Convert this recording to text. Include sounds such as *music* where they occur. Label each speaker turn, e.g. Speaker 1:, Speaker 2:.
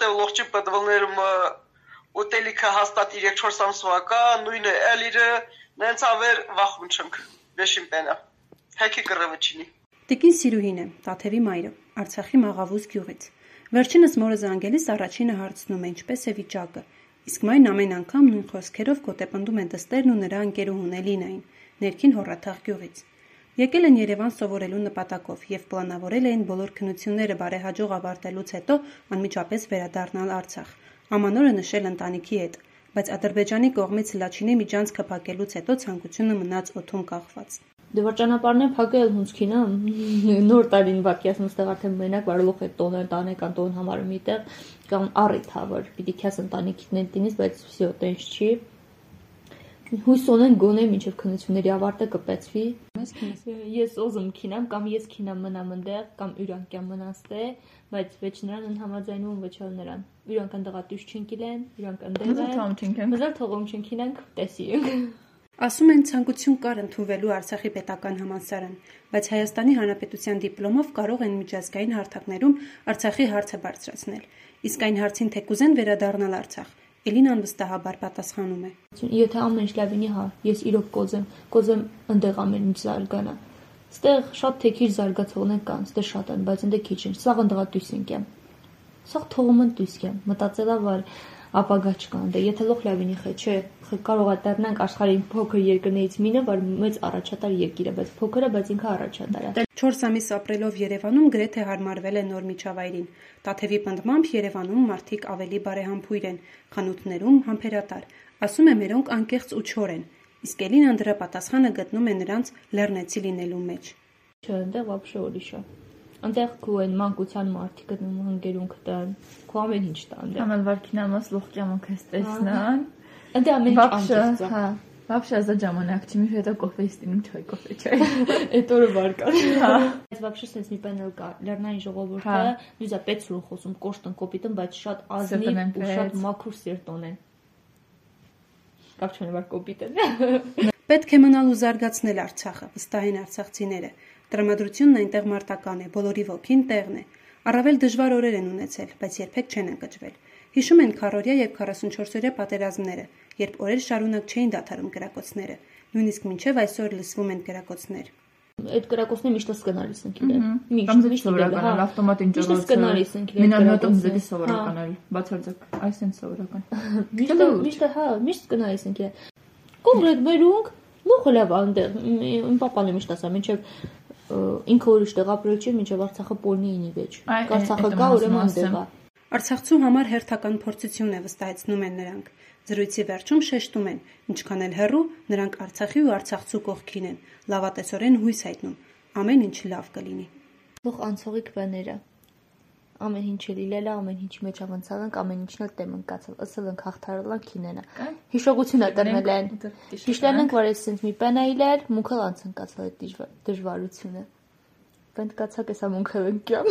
Speaker 1: Դե լողջի պատվելներում ուտելիքը հաստատ 3-4 ամսվա կա, նույնը էլիրը նենց ավեր վախում չնք վեշին պենա։ Հեքի կռվչինի։
Speaker 2: Տիկին Սիրուհին է, Տաթևի մայրը, Արցախի Մաղավուզ գյուղից։ Վերջինս մորը զանգելիս առաջինը հարցնում է ինչպես է վիճակը։ Իսկ մայն ամեն անգամ նույն խոսքերով գոտեպնդում են դստերն ու նրա ընկերուհուն Էլինային, ներքին հորաթաղ գյուղից։ Եկել են Երևան սովորելու նպատակով եւ պլանավորել էին բոլոր քննությունները բարեհաջող ավարտելուց հետո անմիջապես վերադառնալ Արցախ։ Ամանորը նշել ընտանիքի հետ, բայց Ադրբեջանի կողմից Լաչինի միջանցքը փակելուց հետո ցանկությունը մնաց օթոն կախված։
Speaker 3: Դե վարճանապարն է փակել հունցքինը *laughs* նոր տարին վակյասն ստեղ արդեն մենակ վարելուխ է տոներ տանեք անտոն համար միտեղ կամ առիթ հավար պիտի քյաս ընտանիքին դինից բայց վсё տենց չի հույս ունեն գոնե մինչև քննությունների ավարտը կպեցվի։ Ես օզում քինամ կամ ես քինամ մնամ ընդեղ կամ իրանքյան մնաստե, բայց ոչ նրան համաձայնվում ոչ էլ նրան։ Իրանք ընդեղա դյուս չեն կիլեն, իրանք ընդեղ են։ Մզալ թողում Մզալ թողում չենք ինանք տեսիենք։
Speaker 2: Ասում են ցանկություն կար ընդունվելու Արցախի պետական համալսարան, բայց Հայաստանի Հանրապետության դիպլոմով կարող են միջազգային հարթակներում Արցախի հարցը բարձրացնել։ Իսկ այն հարցին թե կուզեն վերադառնալ Արցախ, Էլինան վստահաբար պատասխանում է.
Speaker 3: Եթե ամեն ինչ լավինի հա, ես իրոք կոզեմ, կոզեմ ընդեղ ամեն ինչ զարգանա։ Ստեղ շատ թեքիչ զարգացողներ կան, ստեղ շատ են, բայց ընդեղ քիչ են։ Սաղ ընդղա դույսինք եմ։ Սաղ թողում են դույսք եմ։ Մտածելա որ ապագա չկա դե եթե լող լավինի խե չէ կարող է դառնանք աշխարհի փոքր երկրներից մինը որ մեծ առաջատար երկիր է բայց փոքրը բայց ինքը առաջատար է
Speaker 2: 4 ամիս ապրելով Երևանում գրեթե հարմարվել է նոր միջավայրին Տաթևի պնդմամբ Երևանում մարդիկ ավելի բարեհամբույր են խանութներում համբերատար ասում է մերոնք անկեղծ ու չոր են իսկ Էլինան դրա պատասխանը գտնում է նրանց լեռնեցի լինելու մեջ
Speaker 3: չէ այնտեղ вообще ուրիշ է Անտեղ քո այն մանկության մարդիկը ընկերունք տան, քո ամեն ինչ տան։
Speaker 4: Ամեն վարքինամաս լողջամը քեզ տեսնան։
Speaker 3: Անտեղ ամեն ինչ անկեղծ
Speaker 4: է։ Հա։ Вообще за ժամանակ չի, մի հետո կոֆե ստինում չայ կոֆե չայ։ *laughs*
Speaker 3: Այդ օրը վարկան։ Հա։ Բայց вообще sense մի բան էլ կա։ Լեռնային ժողովուրդը դուզա պետք է խոսում կոշտն կոպիտն, բայց շատ ազնիվ ու շատ մաքուր սերտոն են։ Կապ չունի որ կոպիտ են։
Speaker 2: Պետք է մնալ ու զարգացնել Արցախը, վստահ են արցախցիները։ Տրամադրությունն այնտեղ մարտական է, բոլորի ոգին տեղն է։ Առավել դժվար օրեր են ունեցել, բայց երբեք չեն ընկճվել։ Հիշում են քարորիա եւ 44-օրյա պատերազմները, երբ օրեր շարունակ չէին դադարում կրակոցները, նույնիսկ մինչև այսօր լսվում են կրակոցներ։
Speaker 3: Այդ կրակոցները միշտ սկնալիս են իրեն։ Միշտ
Speaker 4: միշտ սովորական ավտոմատին ճռոց։
Speaker 3: Միշտ սկնալիս են իրեն։
Speaker 4: Մինամյոտում դեպի սովորական է, բացարձակ, այսեն սովորական։
Speaker 3: Միշտ միշտ հա, միշտ սկնալիս են իրեն։ Կոնկրետ մերունք լուխը լավ այնտեղ։ Իմ papan-ը միշտ ասա, մինչև ինքը ուրիշ տեղ ապրել չի, մինչև Արցախը Պոլնիինի վեճ։ Արցախը կա, ուրեմն այնտեղ է։
Speaker 2: Արցախցու համար հերթական փորձություն է վստահեցնում են նրանք։ Զրույցի վերջում շեշտում են, ինչքան էլ հեռու, նրանք Արցախի ու Արցախցու կողքին են։ Լավատեսորեն հույս հայտնում, ամեն ինչ լավ կլինի։
Speaker 3: Լող անցողիկ բաները ամեն ինչը լիլելա, ամեն ինչ մեջ ավանցալանք, ամեն ինչն էլ տեմ ընկացել, ըսել ենք հաղթարելանք քինենա։ Հիշողություն է տրնել են։ Հիշտանենք, որ ես ինձ մի պենա իլել, մունքել անց ընկացել այդ դժվարությունը։ Կընկացակ էսա մունքել ընկյամ։